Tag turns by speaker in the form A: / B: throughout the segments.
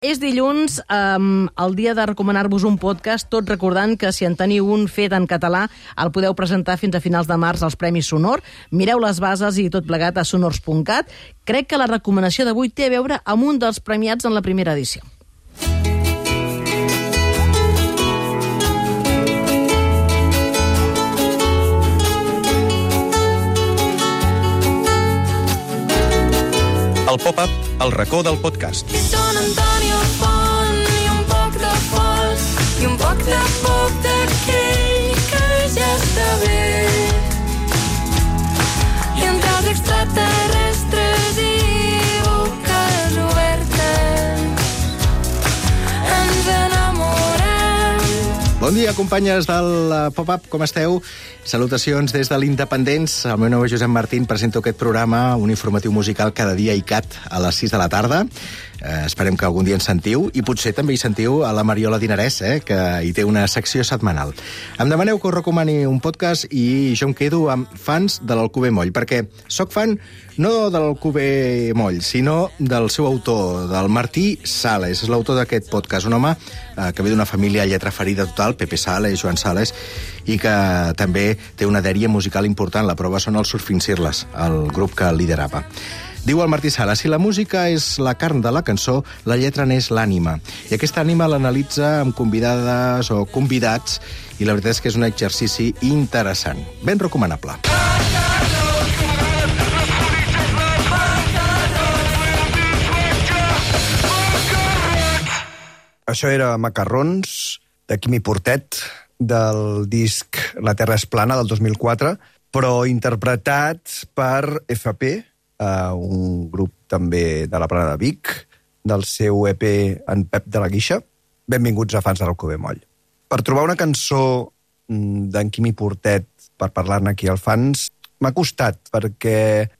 A: És dilluns, um, el dia de recomanar-vos un podcast, tot recordant que si en teniu un fet en català el podeu presentar fins a finals de març als Premis Sonor. Mireu les bases i tot plegat a sonors.cat. Crec que la recomanació d'avui té a veure amb un dels premiats en la primera edició.
B: El pop-up, el racó del podcast.
C: Són Antonio Font i un poc de folk i un poc de poc d'aquell
D: Bon dia, companyes del eh, Pop-Up, com esteu? Salutacions des de l'Independents. El meu nom és Josep Martín, presento aquest programa, un informatiu musical cada dia i cat a les 6 de la tarda. Eh, esperem que algun dia ens sentiu i potser també hi sentiu a la Mariola Dinarès, eh, que hi té una secció setmanal. Em demaneu que us recomani un podcast i jo em quedo amb fans de l'Alcubé Moll, perquè sóc fan no de l'Alcubé Moll, sinó del seu autor, del Martí Sales. És l'autor d'aquest podcast, un home eh, que ve d'una família lletra ferida total, Pepe Sales, Joan Sales, i que també té una dèria musical important. La prova són els Surfincirles, el grup que liderava. Diu el Martí Sala, si la música és la carn de la cançó, la lletra n'és l'ànima. I aquesta ànima l'analitza amb convidades o convidats i la veritat és que és un exercici interessant. Ben recomanable.
E: Això era Macarrons, de Quimi Portet, del disc La Terra és plana, del 2004, però interpretat per FP, eh, un grup també de la plana de Vic, del seu EP En Pep de la Guixa. Benvinguts a fans de l'Alcobé Moll. Per trobar una cançó mm, d'en Quimi Portet per parlar-ne aquí al fans, m'ha costat, perquè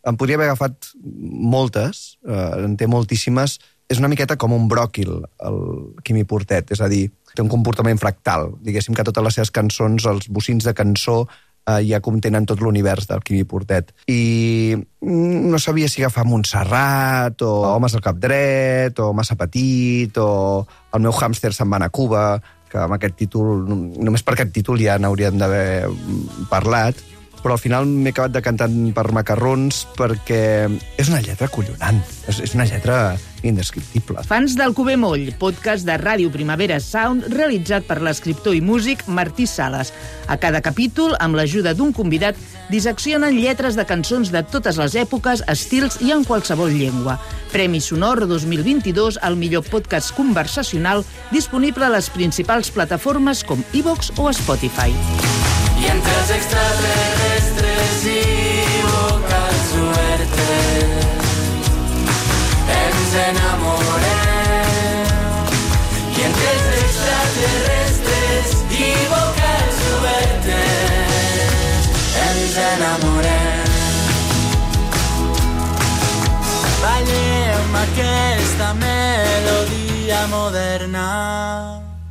E: em podria haver agafat moltes, eh, en té moltíssimes, és una miqueta com un bròquil, el Quimi Portet, és a dir, té un comportament fractal. Diguéssim que totes les seves cançons, els bocins de cançó, eh, ja contenen tot l'univers del Quimi Portet. I mm, no sabia si agafar Montserrat, o Homes al cap dret, o Massa petit, o El meu hàmster se'n va a Cuba, que amb aquest títol, només per aquest títol ja n'hauríem d'haver mm, parlat, però al final m'he acabat decantant per macarrons perquè és una lletra collonant, és, és una lletra indescriptible.
F: Fans del Cubé Moll, podcast de Ràdio Primavera Sound realitzat per l'escriptor i músic Martí Sales. A cada capítol, amb l'ajuda d'un convidat, disseccionen lletres de cançons de totes les èpoques, estils i en qualsevol llengua. Premi Sonor 2022 al millor podcast conversacional disponible a les principals plataformes com iVox o Spotify.
C: I entre els extraterrestres i boques obertes ens enamorem. I entre els extraterrestres i boques obertes ens enamorem. Ballem aquesta melodia moderna